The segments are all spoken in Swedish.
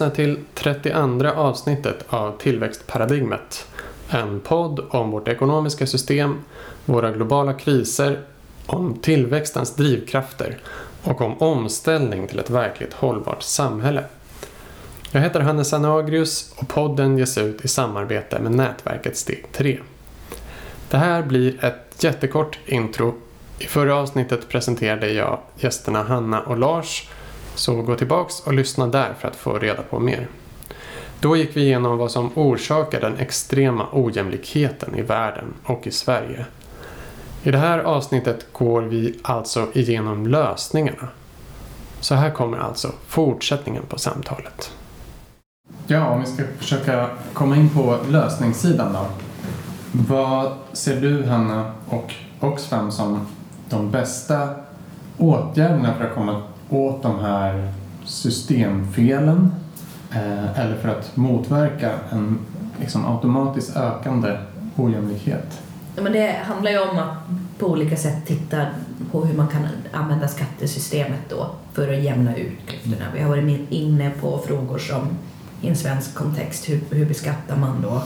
Lyssnar till 32 avsnittet av Tillväxtparadigmet. En podd om vårt ekonomiska system, våra globala kriser, om tillväxtens drivkrafter och om omställning till ett verkligt hållbart samhälle. Jag heter Hannes Anagrius och podden ges ut i samarbete med nätverket Steg 3. Det här blir ett jättekort intro. I förra avsnittet presenterade jag gästerna Hanna och Lars så gå tillbaks och lyssna där för att få reda på mer. Då gick vi igenom vad som orsakar den extrema ojämlikheten i världen och i Sverige. I det här avsnittet går vi alltså igenom lösningarna. Så här kommer alltså fortsättningen på samtalet. Ja, om vi ska försöka komma in på lösningssidan då. Vad ser du Hanna och Oxfam som de bästa åtgärderna för att komma åt de här systemfelen eh, eller för att motverka en liksom, automatiskt ökande ojämlikhet? Men det handlar ju om att på olika sätt titta på hur man kan använda skattesystemet då för att jämna ut klyftorna. Vi har varit inne på frågor som i en svensk kontext, hur, hur beskattar man då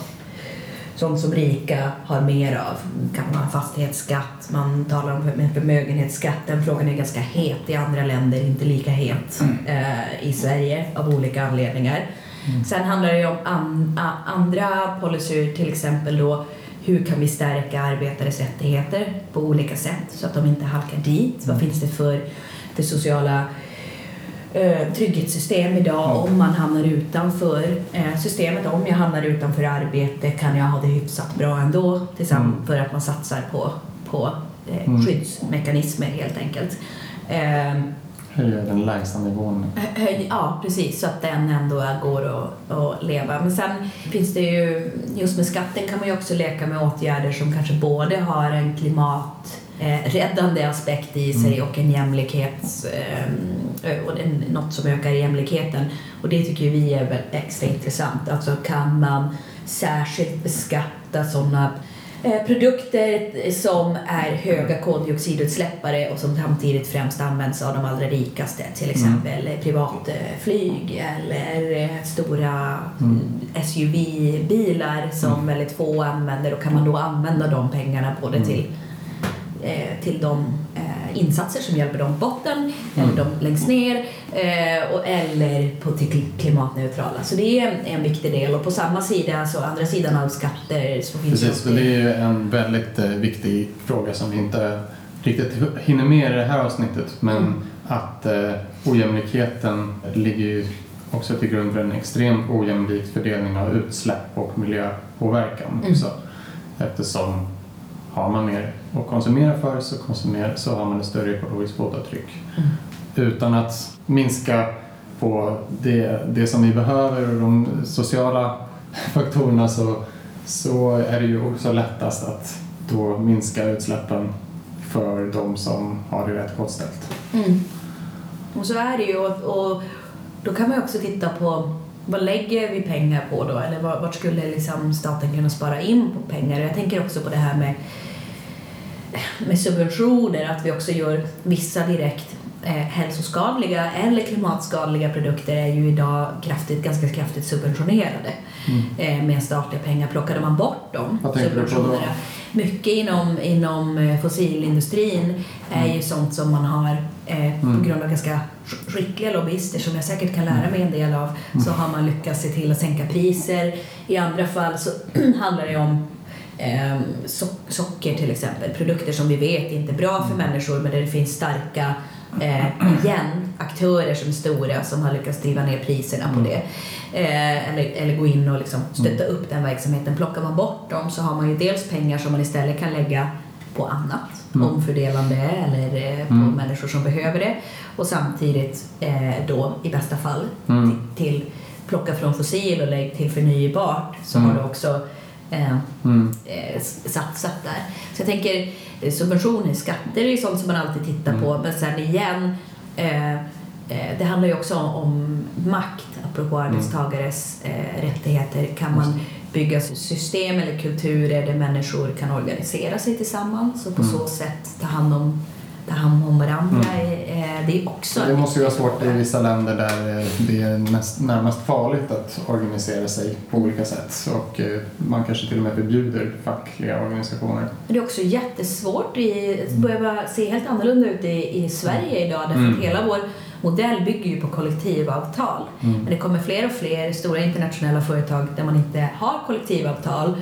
sånt som rika har mer av. kan man ha fastighetsskatt, man talar om förmögenhetsskatt. Den frågan är ganska het i andra länder, inte lika het mm. eh, i Sverige av olika anledningar. Mm. Sen handlar det om an, a, andra policyer, till exempel då hur kan vi stärka arbetares rättigheter på olika sätt så att de inte halkar dit? Vad mm. finns det för, för sociala trygghetssystem idag om man hamnar utanför eh, systemet. Om jag hamnar utanför arbete kan jag ha det hyfsat bra ändå tillsammans mm. för att man satsar på, på eh, mm. skyddsmekanismer helt enkelt. Eh, Höja den lägsta nivån. Ja, precis, så att den ändå går att, att leva. Men sen finns det ju, just med skatten kan man ju också leka med åtgärder som kanske både har en klimat eh, räddande aspekt i sig mm. och en jämlikhets... Eh, och en, något som ökar jämlikheten. Och det tycker vi är väl extra intressant. Alltså kan man särskilt beskatta sådana eh, produkter som är höga koldioxidutsläppare och som samtidigt främst används av de allra rikaste, till mm. exempel mm. privatflyg eller eh, stora mm. SUV-bilar som mm. väldigt få använder och kan man då använda de pengarna både mm. till eh, till de eh, insatser som hjälper dem på botten mm. eller de längst ner eh, och, eller på till klimatneutrala. Så det är en, en viktig del och på samma sida, alltså andra sidan av skatter så finns Precis, för det är en väldigt eh, viktig fråga som vi inte riktigt hinner med i det här avsnittet men mm. att eh, ojämlikheten ligger ju också till grund för en extremt ojämlik fördelning av utsläpp och miljöpåverkan. Mm. Så, eftersom har man mer att konsumera för så, konsumera, så har man ett större ekologiskt fotavtryck. Mm. Utan att minska på det, det som vi behöver och de sociala faktorerna så, så är det ju också lättast att då minska utsläppen för de som har det rätt gott ställt. Mm. Och så är det ju och, och då kan man också titta på vad lägger vi pengar på då? Eller vart skulle liksom staten kunna spara in på pengar? Jag tänker också på det här med med subventioner, att vi också gör vissa direkt eh, hälsoskadliga eller klimatskadliga produkter är ju idag kraftigt, ganska kraftigt subventionerade mm. eh, med statliga pengar. Plockade man bort dem subventionerna mycket inom, inom eh, fossilindustrin är mm. ju sånt som man har eh, mm. på grund av ganska skickliga lobbyister som jag säkert kan lära mig en del av så mm. har man lyckats se till att sänka priser. I andra fall så handlar det om so socker till exempel, produkter som vi vet inte är bra för mm. människor men där det finns starka eh, igen, aktörer som är stora som har lyckats driva ner priserna på mm. det. Eh, eller, eller gå in och liksom stötta mm. upp den verksamheten. Plockar man bort dem så har man ju dels pengar som man istället kan lägga på annat, mm. omfördelande eller eh, på mm. människor som behöver det och samtidigt eh, då i bästa fall mm. till, till plocka från fossil och lägg till förnybart så har du också eh, mm. eh, satsat där. Så jag tänker eh, subventioner, skatter är sånt som man alltid tittar mm. på men sen igen eh, eh, det handlar ju också om makt, apropå mm. arbetstagares eh, rättigheter. Kan man bygga system eller kulturer där människor kan organisera sig tillsammans och på mm. så sätt ta hand om ta hand om varandra. Eh, det är också... Det måste ju vara svårt i vissa länder där eh, det är näst, närmast farligt att organisera sig på olika sätt och eh, man kanske till och med förbjuder fackliga organisationer. Det är också jättesvårt. Det börjar se helt annorlunda ut i, i Sverige idag därför mm. att hela vår modell bygger ju på kollektivavtal. Mm. Men det kommer fler och fler stora internationella företag där man inte har kollektivavtal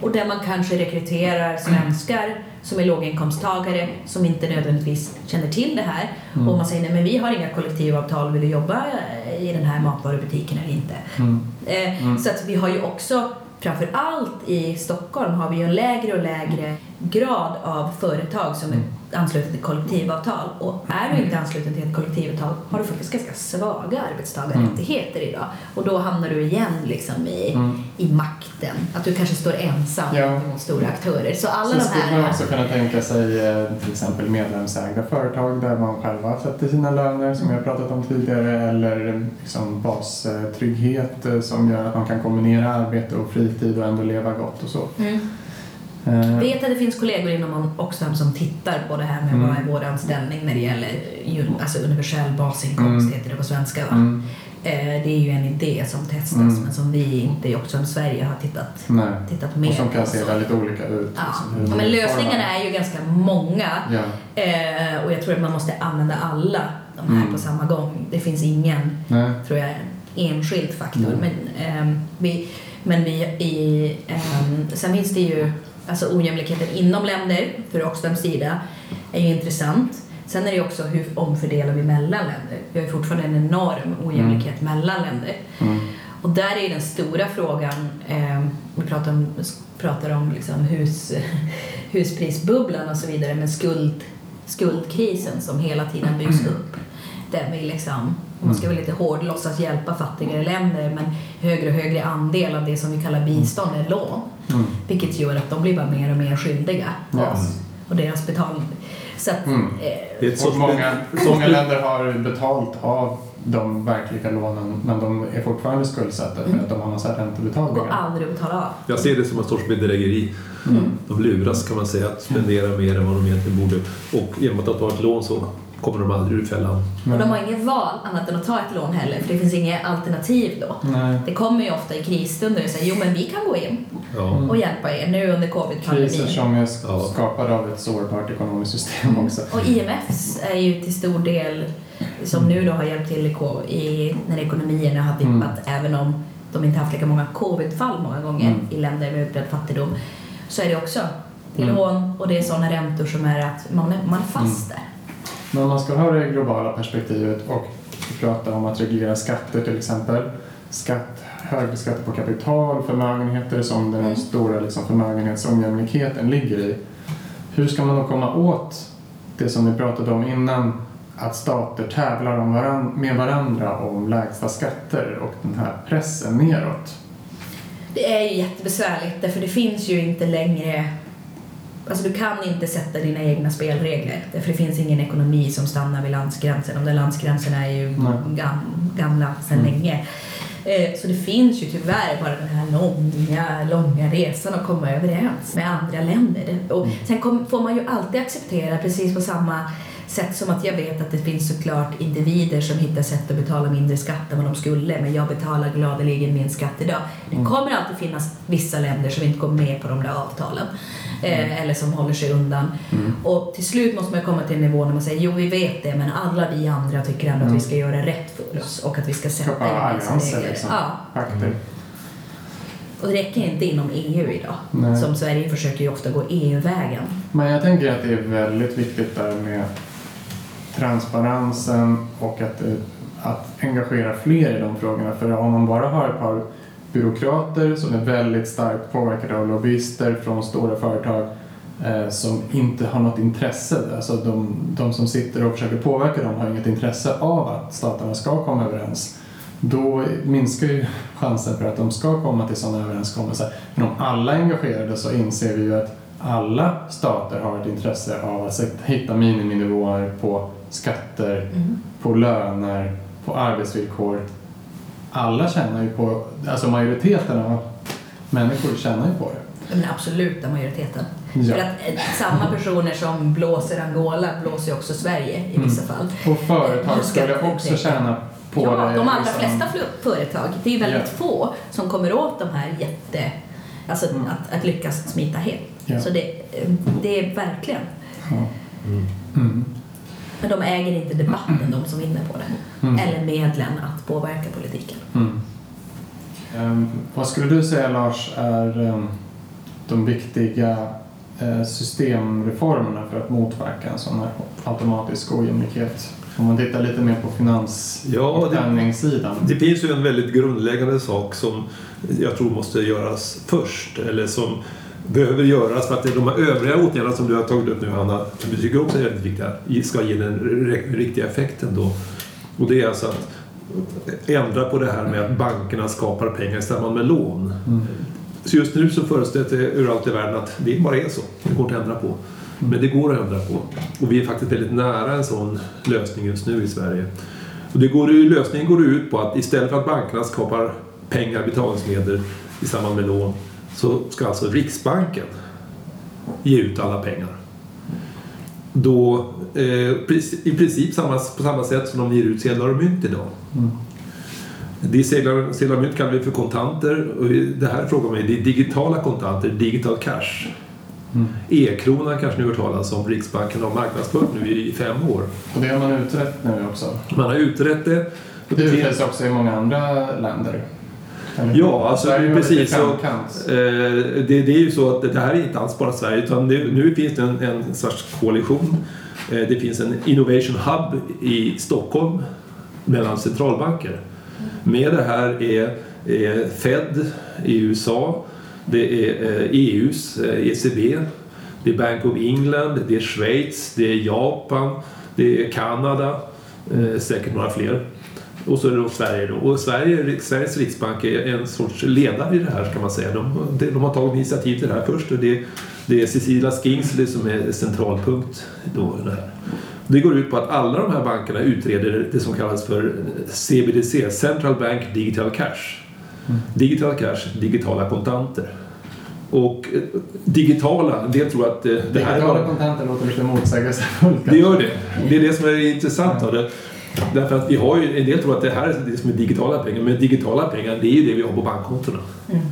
och där man kanske rekryterar svenskar som är låginkomsttagare som inte nödvändigtvis känner till det här. Mm. Och man säger nej men vi har inga kollektivavtal, vill du jobba i den här matvarubutiken eller inte? Mm. Eh, mm. Så att vi har ju också framför allt i Stockholm har vi ju en lägre och lägre grad av företag som är mm ansluten till kollektivavtal. Och är du inte ansluten till ett kollektivavtal har du faktiskt ganska svaga arbetstagarrättigheter idag. Och då hamnar du igen liksom i, mm. i makten. Att du kanske står ensam ja. mot stora aktörer. Så alla Så de här... skulle man också kunna tänka sig eh, till exempel medlemsägda företag där man själva sätter sina löner som jag pratat om tidigare eller liksom bastrygghet eh, som gör att man kan kombinera arbete och fritid och ändå leva gott och så. Mm. Jag eh. vet att det finns kollegor inom Oxfam som tittar på det här med mm. vad är vår anställning när det gäller alltså universell basinkomst, mm. heter det på svenska. Va? Mm. Eh, det är ju en idé som testas mm. men som vi inte i Oxfam Sverige har tittat, tittat mer på. Och som kan se väldigt olika ut. Ja. Liksom, men lösningarna är ju ganska många ja. Eh, och jag tror att man måste använda alla de här mm. på samma gång. Det finns ingen, Nej. tror jag, enskild faktor. Men, um, vi, men vi i, um, sen finns det ju alltså ojämlikheten inom länder, för Oxfams sida, är ju intressant. Sen är det också hur omfördelar vi mellan länder. Vi har ju fortfarande en enorm ojämlikhet mm. mellan länder. Mm. Och där är den stora frågan, eh, vi pratar om, pratar om liksom hus, husprisbubblan och så vidare, men skuld, skuldkrisen som hela tiden byggs mm. upp. Där vi liksom, man ska väl lite hård låtsas hjälpa fattigare länder, men högre och högre andel av det som vi kallar bistånd är lån. Mm. Vilket gör att de blir bara mer och mer skyldiga oss och deras betalning. Så att, mm. eh, och många, många länder har betalt av de verkliga lånen men de är fortfarande skuldsatta för mm. att de har massa räntebetalningar. Och aldrig betala av. Jag ser det som en sorts bedrägeri. Mm. De luras kan man säga att spendera mer än vad de egentligen borde och genom att ta ett lån så kommer de aldrig ur fällan. Och de har inget val annat än att ta ett lån heller, för det finns inget alternativ då. Nej. Det kommer ju ofta i krisstunder och säger jo men vi kan gå in ja. och hjälpa er nu under covid-pandemin. Kriser som är skapade av ett sårbart ekonomiskt system också. Och IMF är ju till stor del, som nu då har hjälpt till i, i när ekonomierna har dippat, mm. även om de inte haft lika många covid-fall många gånger mm. i länder med utbredd fattigdom, så är det också till mm. lån och det är sådana räntor som är att man är, man är fast mm. där. Men om man ska ha det globala perspektivet och prata om att reglera skatter till exempel, skatt, högre skatter på kapital, förmögenheter som den mm. stora liksom, förmögenhetsojämlikheten ligger i. Hur ska man då komma åt det som vi pratade om innan, att stater tävlar om varann, med varandra om lägsta skatter och den här pressen neråt? Det är ju jättebesvärligt därför det finns ju inte längre Alltså du kan inte sätta dina egna spelregler. Därför det finns ingen ekonomi som stannar vid landsgränsen. De där landsgränserna är ju gam, gamla sedan mm. länge. Eh, så det finns ju tyvärr bara den här långa, långa resan att komma överens med andra länder. Och mm. sen kom, får man ju alltid acceptera precis på samma sätt som att jag vet att det finns såklart individer som hittar sätt att betala mindre skatt än vad de skulle, men jag betalar gladeligen min skatt idag. Det mm. kommer alltid finnas vissa länder som inte går med på de där avtalen. Eh, mm. eller som håller sig undan. Mm. Och till slut måste man komma till en nivå när man säger jo vi vet det men alla vi andra tycker ändå mm. att vi ska göra rätt för oss och att vi ska sätta gemensamma regler. Liksom. Ja. Och det räcker inte inom EU idag. Nej. Som Sverige försöker ju ofta gå EU-vägen. Men jag tänker att det är väldigt viktigt där med transparensen och att, eh, att engagera fler i de frågorna. För om man bara har ett par byråkrater som är väldigt starkt påverkade av lobbyister från stora företag eh, som inte har något intresse. Alltså de, de som sitter och försöker påverka dem har inget intresse av att staterna ska komma överens. Då minskar ju chansen för att de ska komma till sådana överenskommelser. Men om alla är engagerade så inser vi ju att alla stater har ett intresse av att hitta miniminivåer på skatter, mm. på löner, på arbetsvillkor alla tjänar ju på, alltså majoriteten av människor tjänar ju på det. den absoluta majoriteten. Ja. För att eh, samma personer som blåser Angola blåser ju också Sverige i vissa fall. Och företag Eh, skulle också tjäna på ja, det. de allra liksom. flesta fl- företag, det är ju väldigt Ja. få som kommer åt de här jätte... Alltså Mm. att, att lyckas smita hem. Ja. Så det, eh, det är verkligen... Ja. Mm. Men de äger inte debatten, de som vinner på det. Mm. Eller medlen att påverka politiken. Mm. Ehm, vad skulle du säga Lars är ehm, de viktiga eh, systemreformerna för att motverka en sån här automatisk ojämlikhet? Om man tittar lite mer på finans Ja, det-. Det finns ju en väldigt grundläggande sak som jag tror måste göras först, eller som behöver göras för att de här övriga åtgärderna som du har tagit upp nu Hanna, som du tycker också är väldigt viktiga, ska ge den riktiga effekten då. Och det är alltså att ändra på det här med att bankerna skapar pengar i samband med lån. Mm. Så just nu så förutsätter jag ur allt i världen att det bara är så. Det går inte att ändra på. Men det går att ändra på. Och vi är faktiskt väldigt nära en sån lösning just nu i Sverige. Och det går, lösningen går ut på att istället för att bankerna skapar pengar, betalningsmedel i samband med lån så ska alltså Riksbanken ge ut alla pengar. Då, eh, I princip samma, på samma sätt som de ger ut sedlar och mynt idag. Mm. Det sedlar, sedlar och mynt kallar vi för kontanter. Och det här frågar man det är digitala kontanter, digital cash. Mm. E-kronan kanske ni har hört talas om. Riksbanken har marknadsfört nu i fem år. Och det har man utrett nu också. Man har utrett det. Det utreds också i många andra länder. Eller? Ja, alltså Sverige precis. framkant. eh, det, det är ju så att det här är inte alls bara Sverige utan det, nu finns det en, en sorts koalition. Eh, det finns en innovation hub i Stockholm mellan centralbanker. Med det här är, är Fed i USA, det är eh, EUs eh, ECB, det är Bank of England, det är Schweiz, det är Japan, det är Kanada, eh, säkert några fler. Och så är det då Sverige då. Och Sverige, Sveriges riksbank är en sorts ledare i det här kan man säga. De, de, har tagit initiativ till det här först och det, det är Cecilia Skingsley som är centralpunkt då i det här. Det går ut på att alla de här bankerna utreder det som kallas för CBDC, Central Bank Digital Cash. Digital cash, digitala kontanter. Och eh, digitala, det tror jag att eh, det här Digitala kontanter låter lite motsägelsefullt. Det gör det. Det är det som är intressant av det. Därför att vi har ju, en del tror att det här är det som är digitala pengar, men digitala pengar det är ju det vi har på bankkontona.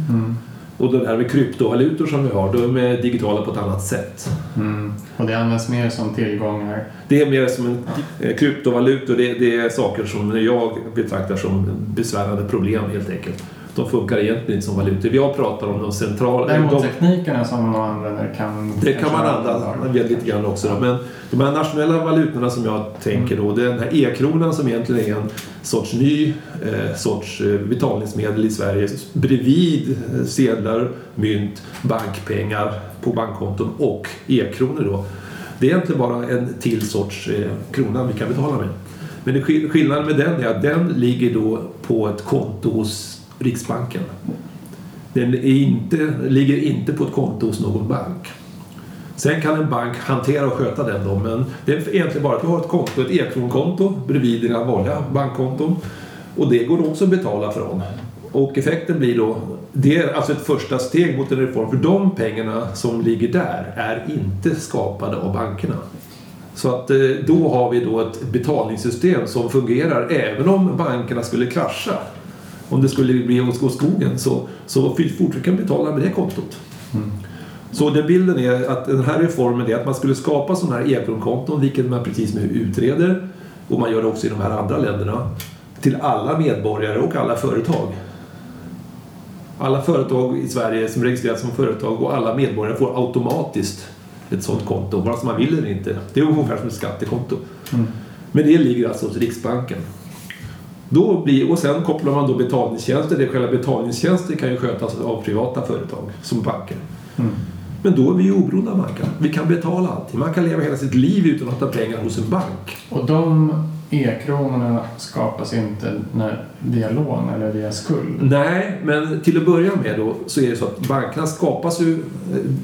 Mm. Och det här med kryptovalutor som vi har, de är digitala på ett annat sätt. Mm. Och det används mer som tillgångar. Det är mer som en eh, kryptovalutor, det, det är saker som jag betraktar som besvärande problem helt enkelt. De funkar egentligen inte som valutor. Jag pratar om de centrala... Däremot de, teknikerna som man använder kan... Det kan man använda lite grann också. Då. Men de här nationella valutorna som jag tänker då, det är den här e-kronan som egentligen är en sorts ny eh, sorts eh, betalningsmedel i Sverige bredvid eh, sedlar, mynt, bankpengar på bankkonton och e-kronor då. Det är egentligen bara en till sorts eh, krona vi kan betala med. Men skill- skillnaden med den är att den ligger då på ett konto hos Riksbanken. Den är inte, ligger inte på ett konto hos någon bank. Sen kan en bank hantera och sköta den då, men det är egentligen bara att du har ett konto, ett e-kronkonto bredvid dina vanliga bankkonton. Och det går också att betala från. Och effekten blir då, det är alltså ett första steg mot en reform, för de pengarna som ligger där är inte skapade av bankerna. Så att eh, då har vi då ett betalningssystem som fungerar även om bankerna skulle krascha. Om det skulle bli åt skogen så, så fortfarande betala med det kontot. Mm. Så den bilden är att den här reformen är att man skulle skapa sådana här e-kronkonton, vilket man precis nu utreder, och man gör det också i de här andra länderna, till alla medborgare och alla företag. Alla företag i Sverige som registreras som företag och alla medborgare får automatiskt ett sådant konto, vare sig man vill eller inte. Det är ungefär som ett skattekonto. Mm. Men det ligger alltså hos Riksbanken. Då blir, och sen kopplar man då betalningstjänster. Det själva betalningstjänster kan ju skötas av privata företag som banker. Mm. Men då är vi ju oberoende av banken. Vi kan betala allting. Man kan leva hela sitt liv utan att ha pengar hos en bank. Och de e-kronorna skapas inte när, via lån eller via skuld. Nej, men till att börja med då så är det så att bankerna skapas ju,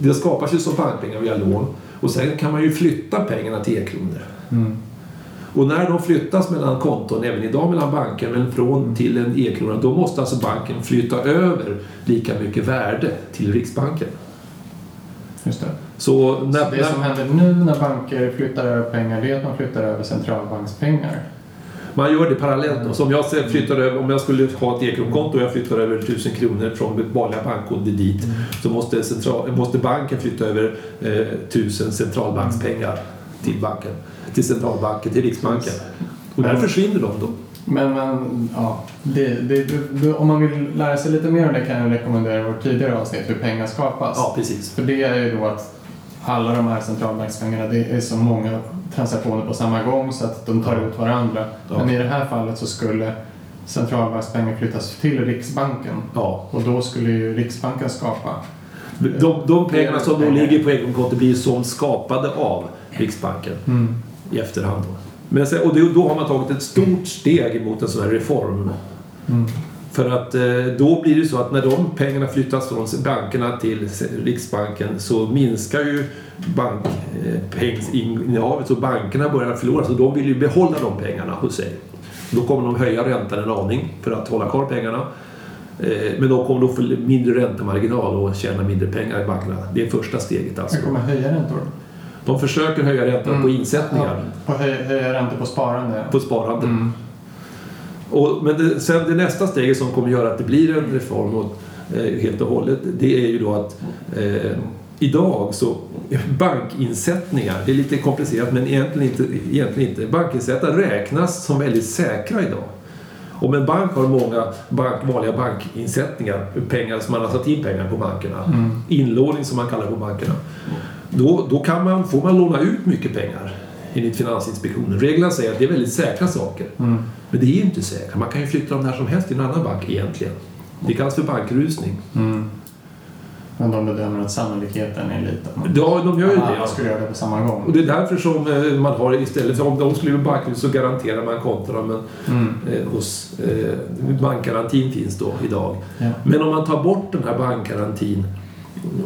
det skapas ju som bankpengar via lån och sen kan man ju flytta pengarna till e-kronor. Mm. Och när de flyttas mellan konton, även idag mellan banker, men från till en e-krona, då måste alltså banken flytta över lika mycket värde till Riksbanken. Just det. Så, när, Så det som händer nu när banker flyttar över pengar det är att man flyttar över centralbankspengar. Man gör det parallellt. Mm. Då. Så om jag sen flyttar över, om jag skulle ha ett e-kronkonto och jag flyttar över 1000 kronor från mitt vanliga bankkonto dit Mm. så måste, central, måste banken flytta över eh, 1000 centralbankspengar till banken. Till centralbanken, till Riksbanken. Och där försvinner de då. Men, men ja, det, det, det, om man vill lära sig lite mer om det kan jag rekommendera vårt tidigare avsnitt hur pengar skapas. Ja, precis. För det är ju då att alla de här centralbankspengarna, det är så många transaktioner på samma gång så att de tar ut varandra. Ja. Men i det här fallet så skulle centralbankspengar flyttas till Riksbanken Ja. och då skulle ju Riksbanken skapa De, de pengarna som då ligger på e-kronkonto blir som skapade av Riksbanken i efterhand. Då. Men sen, och då, då har man tagit ett stort steg mot en sån här reform. Mm. För att eh, då blir det så att när de pengarna flyttas från bankerna till Riksbanken så minskar ju bankpengsinnehavet så bankerna börjar förlora. Så de vill ju behålla de pengarna hos sig. Då kommer de höja räntan en aning för att hålla kvar pengarna. Eh, Men de kommer då få mindre räntemarginal och tjäna mindre pengar i bankerna. Det är första steget alltså. Jag kommer höja räntor. De försöker höja räntan på insättningar, Ja, på höj, höja räntor på sparande. på sparande. Mm. Och, men det, sen det nästa steget som kommer göra att det blir en reform och, eh, helt och hållet, det är ju då att eh, idag så bankinsättningar, det är lite komplicerat men egentligen inte, egentligen inte. Bankinsättningar räknas som väldigt säkra idag. Om en bank har många bank, vanliga bankinsättningar, pengar som man har satt in pengar på bankerna, Mm. inlåning som man kallar på bankerna, då, då kan man, får man låna ut mycket pengar enligt Finansinspektionen. Reglerna säger att det är väldigt säkra saker. Mm. Men det är ju inte säkert. Man kan ju flytta dem när som helst till en annan bank egentligen. Det kallas för bankrusning. Mm. Men de bedömer att sannolikheten är liten. Ja, de gör ju det. skulle göra det på samma gång. Och det är därför som eh, man har istället för om de skulle bli bankrus så garanterar man kontona men Mm. eh, hos eh, bankgarantin finns då idag. Ja. Men om man tar bort den här bankgarantin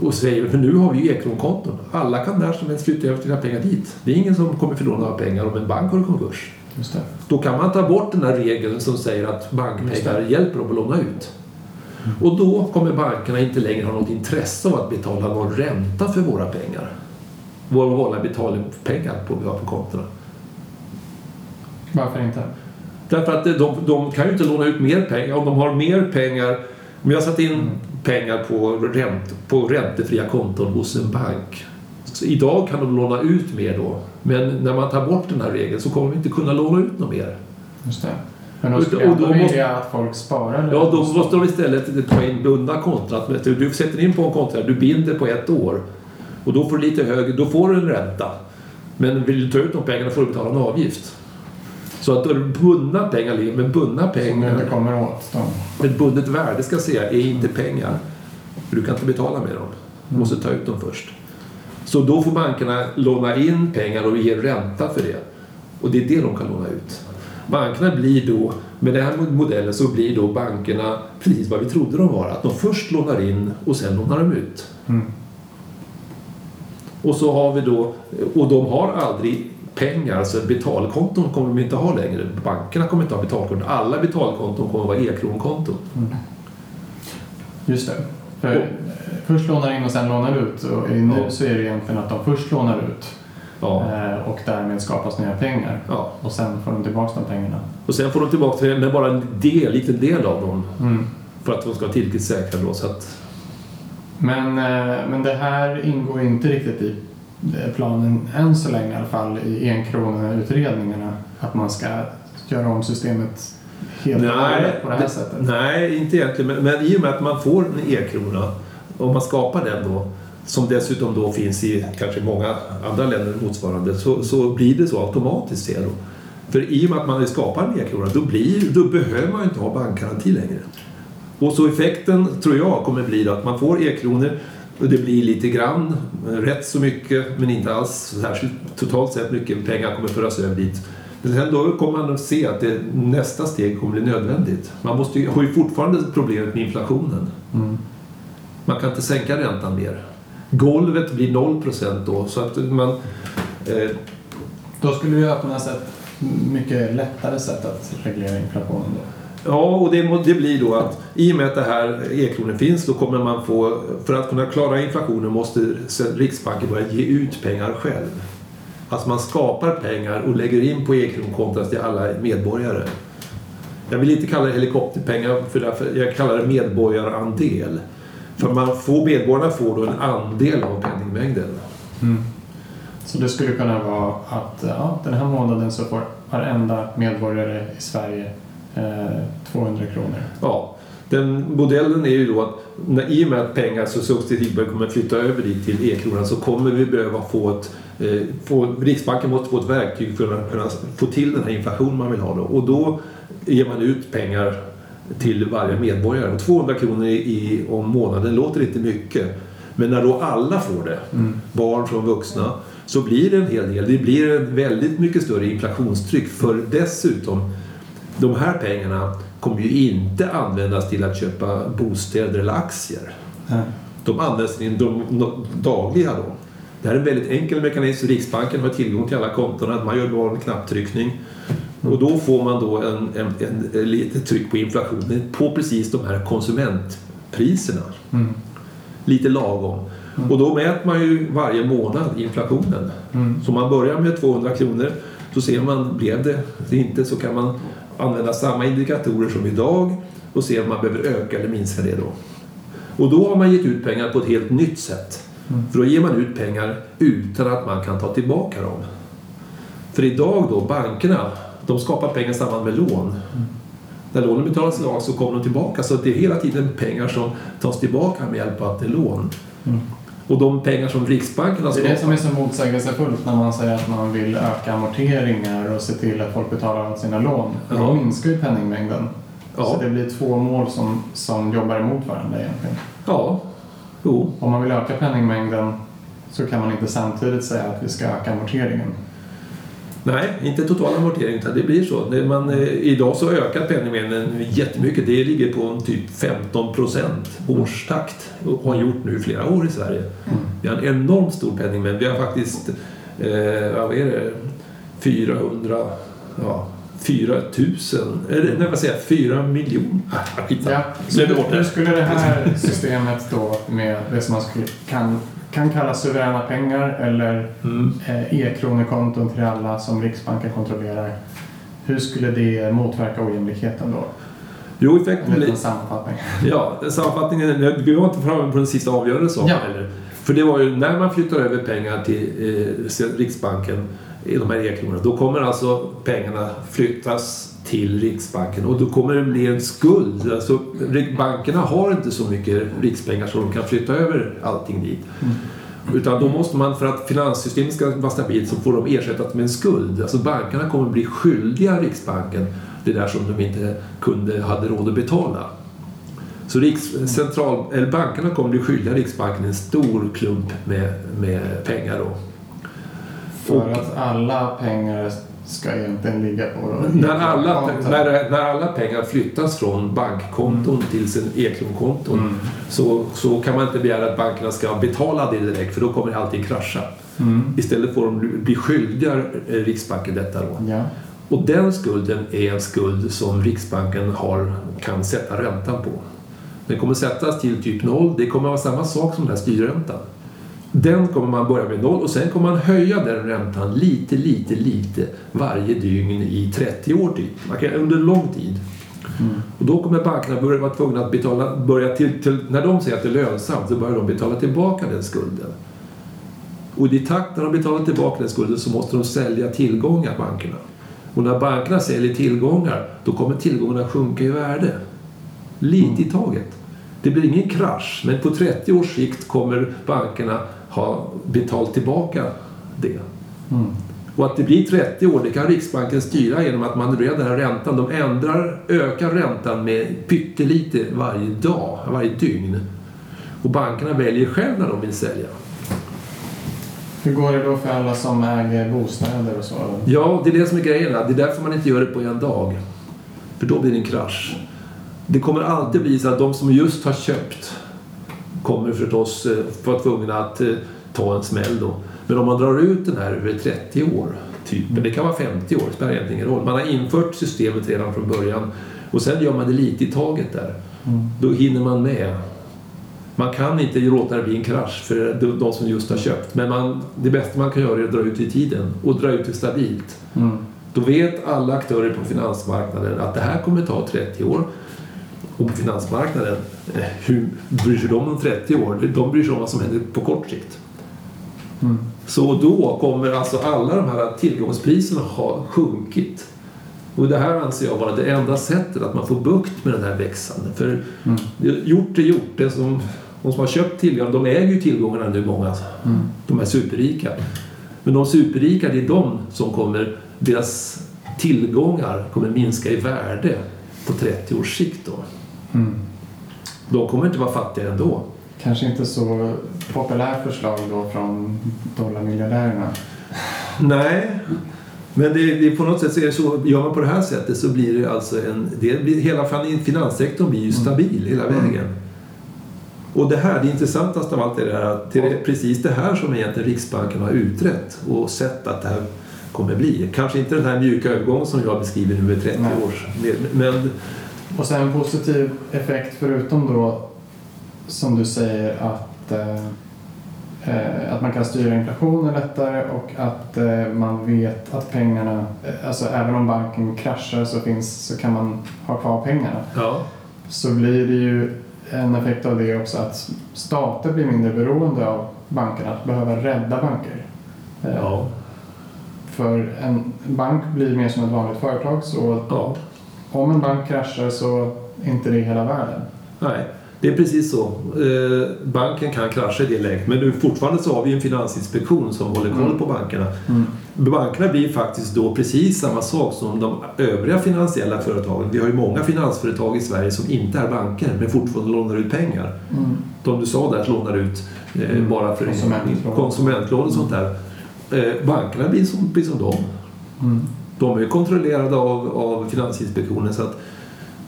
och säger, för nu har vi ju e-kronkonton. Alla kan när som helst flytta över sina pengar dit. Det är ingen som kommer förlora några pengar om en bank går i konkurs. Just det. Då kan man ta bort den här regeln som säger att bankpengar hjälper dem att låna ut. Och då kommer bankerna inte längre ha något intresse av att betala någon ränta för våra pengar. Våra vanliga betalpengar på, på kontona. Varför inte? Därför att de, de kan ju inte låna ut mer pengar. Om de har mer pengar, om jag satt in pengar på, ränt, på räntefria konton hos en bank. Så idag kan de låna ut mer då. Men när man tar bort den här regeln så kommer de inte kunna låna ut något mer. Just det. Men då Och- skulle och då måste- att folk sparar. Ja, då måste de istället ta in bundna konton. Att Du sätter in på en konto, här, du binder på ett år. Och då får du lite högre, då får du en ränta. Men vill du ta ut de pengarna får du betala en avgift. Så att då är det bundna pengar, ligger- men bundna Som du inte pengar, kommer åt dem. ett bundet värde ska jag säga, är inte pengar. För du kan inte betala med dem. Du måste ta ut dem först. Så då får bankerna låna in pengar och ge ränta för det. Och det är det de kan låna ut. Bankerna blir då, med den här modellen så blir då bankerna precis vad vi trodde de var. Att de först lånar in och sen lånar de ut. Mm. Och så har vi då, och de har aldrig pengar, alltså betalkonton kommer de inte ha längre. Bankerna kommer inte ha betalkonton. Alla betalkonton kommer vara e-kronkonton. Just det. För eh, först lånar in och sen lånar ut. Och nu Ja. så är det egentligen att de först lånar ut Ja. eh, och därmed skapas nya pengar. ja. Och sen får de tillbaka de pengarna. Och sen får de tillbaka det med bara en del, liten del av dem. Mm. För att de ska vara tillräckligt säkra då. Så att, Men, eh, men det här ingår inte riktigt i planen än så länge i alla fall i enkroneutredningarna. Att man ska göra om systemet helt och hållet på det här det- sättet. Nej, inte egentligen. Men, men i och med att man får en e-krona, om man skapar den då, som dessutom då finns i kanske många andra länder motsvarande, så, så blir det så automatiskt ser då. För i och med att man skapar en e-krona, då, blir, då behöver man inte ha bankgaranti längre. Och så effekten, tror jag, kommer bli att man får e-kronor det blir lite grann, eh, rätt så mycket, men inte alls särskilt totalt sett mycket pengar kommer föras över dit. Men sen då kommer man att se att det, nästa steg kommer bli nödvändigt. Man måste ju, har ju fortfarande problemet med inflationen. Mm. Man kan inte sänka räntan mer. Golvet blir 0 då, så att man... Eh, Då skulle det öppnas ett mycket lättare sätt att reglera inflationen. Då. Ja, och det, det blir då att i och med att det här e-kronen finns då kommer man få, för att kunna klara inflationen måste Riksbanken börja ge ut pengar själv. Alltså man skapar pengar och lägger in på e-kronkontot till alla medborgare. Jag vill inte kalla det helikopterpengar, för därför, jag kallar det medborgarandel. För man får, medborgarna får då en andel av penningmängden. Mm. Så det skulle kunna vara att ja, den här månaden så får varenda medborgare i Sverige 200 kronor. Ja, den modellen är ju då att när, i och med att pengar så successivt kommer flytta över dit till e-kronan så kommer vi behöva få ett eh, få, Riksbanken måste få ett verktyg för att kunna få till den här inflationen man vill ha då. Och då ger man ut pengar till varje medborgare. Och 200 kronor i, om månaden låter inte mycket. Men när då alla får det, barn från vuxna, så blir det en hel del. Det blir ett väldigt mycket större inflationstryck. För dessutom, de här pengarna kommer ju inte användas till att köpa bostäder eller aktier. De används till de de dagliga då. Det här är en väldigt enkel mekanism. Riksbanken har tillgång till alla kontona. Man gör bara en knapptryckning. Och då får man då en, en, en, en litet tryck på inflationen på precis de här konsumentpriserna. Mm. Lite lagom. Och då mäter man ju varje månad inflationen. Mm. Så man börjar med 200 kronor så ser man, blev det det inte så kan man använda samma indikatorer som idag och se om man behöver öka eller minska det då. Och då har man gett ut pengar på ett helt nytt sätt. För då ger man ut pengar utan att man kan ta tillbaka dem. För idag då, bankerna, de skapar pengar i samband med lån. När lånen betalas idag så kommer de tillbaka. Så det är hela tiden pengar som tas tillbaka med hjälp av att det är lån. Och de pengar som Riksbanken har Det är det skapat... som är så motsägelsefullt när man säger att man vill öka amorteringar och se till att folk betalar sina lån. För Ja. då minskar ju penningmängden. Ja. Så det blir två mål som, som jobbar emot varandra egentligen. Ja, jo. Om man vill öka penningmängden så kan man inte samtidigt säga att vi ska öka amorteringen. Nej, inte total amortering utan det blir så. Det man, eh, idag så ökar penningmängden jättemycket. Det ligger på typ 15 procent årstakt och har gjort nu i flera år i Sverige. Vi har en enormt stor penningmängd. Vi har faktiskt, eh, vad är det, 400, ja, 4 000, eller nej vad säger jag, 4 miljoner. Ah. Ja, så hur det. skulle det här systemet då med det som man kan, kan kallas suveräna pengar eller Mm. eh, e-kronekonton till alla som Riksbanken kontrollerar. Hur skulle det motverka ojämlikheten då? Jo, En effekten blir... liten sammanfattning. Ja, sammanfattningen, vi var inte framme på den sista avgörande saken Ja. För det var ju när man flyttar över pengar till eh, Riksbanken i de här e-kronorna, då kommer alltså pengarna flyttas till Riksbanken och då kommer det bli en skuld. Alltså, bankerna har inte så mycket rikspengar så de kan flytta över allting dit. Utan då måste man, för att finanssystemet ska vara stabilt, så får de ersättas med en skuld. Alltså bankerna kommer bli skyldiga Riksbanken det där som de inte kunde, hade råd att betala. Så Riks, central, eller bankerna kommer bli skyldiga Riksbanken en stor klump med, med pengar då. För Och- att alla pengar ska egentligen ligga på När alla, när, när alla pengar flyttas från bankkonton till sin e-kronkonton Mm. så, så kan man inte begära att bankerna ska betala det direkt för då kommer allting krascha. Mm. Istället får de bli skyldiga eh, Riksbanken detta då. Ja. Och den skulden är en skuld som Riksbanken har, kan sätta räntan på. Den kommer sättas till typ noll. Det kommer vara samma sak som den här styrräntan. Den kommer man börja med noll och sen kommer man höja den räntan lite, lite, lite varje dygn i 30 år till. Man kan, under lång tid. Och då kommer bankerna börja vara tvungna att betala, börja till, till, när de säger att det är lönsamt så börjar de betala tillbaka den skulden. Och i takt när de betalar tillbaka den skulden så måste de sälja tillgångar, bankerna. Och när bankerna säljer tillgångar, då kommer tillgångarna sjunka i värde. Lite i taget. Det blir ingen krasch, men på 30 års sikt kommer bankerna ha betalt tillbaka det. Mm. Och att det blir 30 år, det kan Riksbanken styra genom att manövrera den här räntan. De ändrar, ökar räntan med pyttelite varje dag, varje dygn. Och bankerna väljer själv när de vill sälja. Hur går det då för alla som äger bostäder och så? Ja, det är det som är grejen. Det är därför man inte gör det på en dag. För då blir det en krasch. Det kommer alltid bli så att de som just har köpt kommer förstås eh, vara tvungna att eh, ta en smäll då. Men om man drar ut den här över 30 år, typ, men det kan vara 50 år, det spelar egentligen ingen roll. Man har infört systemet redan från början Och sen gör man det lite i taget där. Mm. Då hinner man med. Man kan inte låta det bli en krasch för de- de som just har köpt. Men man, det bästa man kan göra är att dra ut det i tiden och dra ut det stabilt. Mm. Då vet alla aktörer på finansmarknaden att det här kommer ta 30 år. Och på finansmarknaden, hur bryr sig de om 30 år? De bryr sig om vad som händer på kort sikt. Mm. Så då kommer alltså alla de här tillgångspriserna ha sjunkit. Och det här anser jag vara det enda sättet att man får bukt med den här växande. För Mm. gjort är gjort. Det som, de som har köpt tillgångar, de äger ju tillgångarna nu många. Mm. De är superrika. Men de superrika, det är de som kommer, deras tillgångar kommer minska i värde på 30 års sikt då. Mm. De kommer inte vara fattiga ändå. Kanske inte så populärt förslag då från dollarmiljardärerna. Nej, men det, det, på något sätt så är det så, gör man på det här sättet så blir det alltså en, det blir, hela fin- finanssektorn blir ju stabil hela Mm. vägen. Och det här, det intressantaste av allt är det här att det är precis det här som egentligen Riksbanken har utrett och sett att det här kommer bli. Kanske inte den här mjuka övergången som jag beskriver nu med 30 Nej. års, men Och sen en positiv effekt förutom då som du säger att, eh, eh, att man kan styra inflationen lättare och att eh, man vet att pengarna, eh, alltså även om banken kraschar så, finns, så kan man ha kvar pengarna. ja, Så blir det ju en effekt av det också att stater blir mindre beroende av bankerna, att behöva rädda banker. Eh, ja, För en bank blir mer som ett vanligt företag så ja. Om en bank kraschar så är inte det hela världen. Nej, det är precis så. Eh, banken kan krascha i det läget men nu, fortfarande så har vi en finansinspektion som håller koll Mm. på bankerna. Bankerna blir faktiskt då precis samma sak som de övriga finansiella företagen. Vi har ju många finansföretag i Sverige som inte är banker men fortfarande lånar ut pengar. Mm. De du sa där lånar ut eh, Mm. bara för Konsumentlån. konsumentlån och sånt där. Eh, bankerna blir som, blir som dem. De är kontrollerade av, av Finansinspektionen. Så att,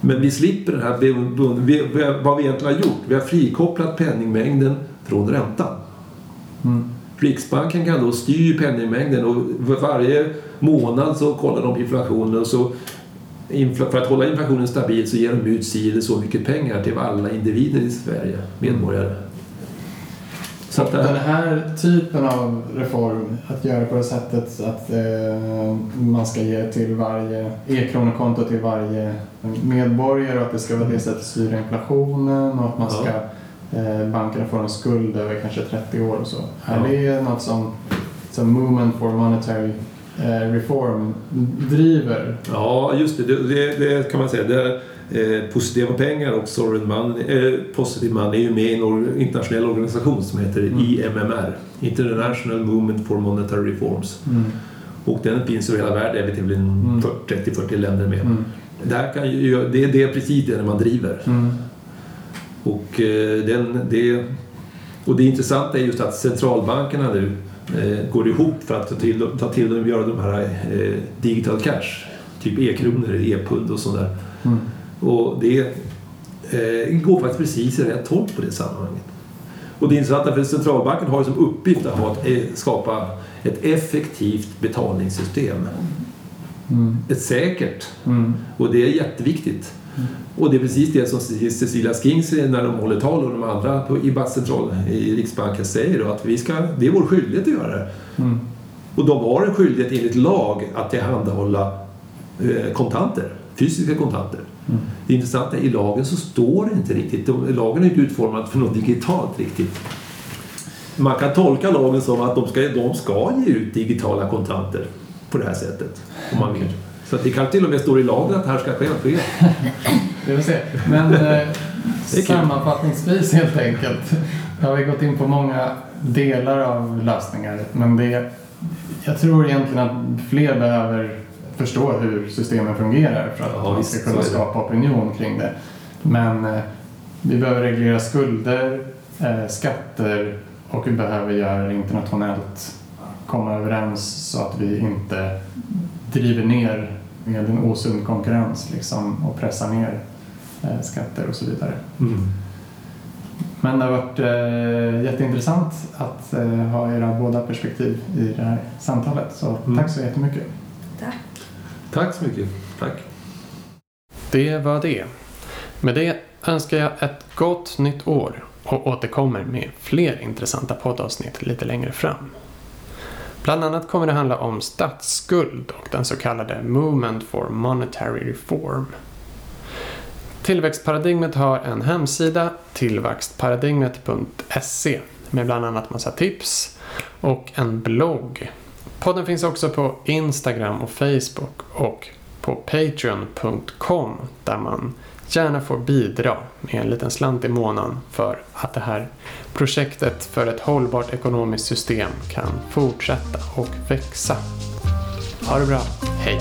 men vi slipper den här... Vi, vad vi egentligen har gjort, vi har frikopplat penningmängden från räntan. Mm. Riksbanken kan då styra penningmängden och varje månad så kollar de inflationen och så för att hålla inflationen stabil så ger de ut si så mycket pengar till alla individer i Sverige, medborgare. Så att det Den här, typen av reform, att göra på det sättet att eh, man ska ge till varje e-kronokonto till varje medborgare och att det ska vara det sättet att styra inflationen och att man ska eh, bankerna får en skuld över kanske 30 år och så. Ja. Är det något som, som Movement for Monetary eh, Reform driver? ja, just det, det, det, det kan man säga. Det eh, positiva pengar och sovereign money, eh, positive money är ju med i en internationell organisation som heter Mm. IMMR, International Movement for Monetary Reforms. Och den finns över hela världen, inte, Mm. 30-40 länder med. Mm. Det, här kan ju, det, det är precis det man driver. Mm. Och, eh, den, det, och det intressanta är just att centralbankerna nu eh, går ihop för att ta till, ta till och göra de här eh, digital cash. Typ e-kronor, e-pund och sådär. Mm. Och det eh, går faktiskt precis i rätt håll på det sammanhanget. Och det intressanta för centralbanken har ju som uppgift att ha ett, eh, skapa ett effektivt betalningssystem. Mm. Ett säkert Mm. och det är jätteviktigt. Och det är precis det som Cecilia Skings när de håller tal och de andra på, i Bankcentral i Riksbanken säger då, att vi ska, det är vår skyldighet att göra det. Mm. Och de har en skyldighet enligt lag att tillhandahålla eh, kontanter, fysiska kontanter. Mm. Det intressanta är i lagen så står det inte riktigt, lagen är inte utformad för något digitalt riktigt. Man kan tolka lagen som att de ska, de ska ge ut digitala kontanter på det här sättet. Om man vill. Så det kan till och med stå i lagen att det här ska ske. ske. Vi får se. Men eh, sammanfattningsvis helt enkelt har vi gått in på många delar av lösningar. Men det, jag tror egentligen att fler behöver förstå hur systemen fungerar för att Ja, man ska kunna skapa opinion kring det. Men eh, vi behöver reglera skulder, eh, skatter och vi behöver göra det internationellt. Komma överens så att vi inte driver ner med en osund konkurrens liksom, och pressar ner eh, skatter och så vidare. Mm. Men det har varit eh, jätteintressant att eh, ha era båda perspektiv i det här samtalet. Så Mm. tack så jättemycket. Tack. Tack så mycket. Tack. det var det. Med det önskar jag ett gott nytt år och återkommer med fler intressanta poddavsnitt lite längre fram. Bland annat kommer det handla om statsskuld och den så kallade Movement for Monetary Reform. Tillväxtparadigmet har en hemsida, tillväxtparadigmet.se med bland annat massa tips och en blogg. Podden finns också på Instagram och Facebook och på patreon.com där man gärna får bidra med en liten slant i månaden för att det här projektet för ett hållbart ekonomiskt system kan fortsätta och växa. Ha det bra, hej!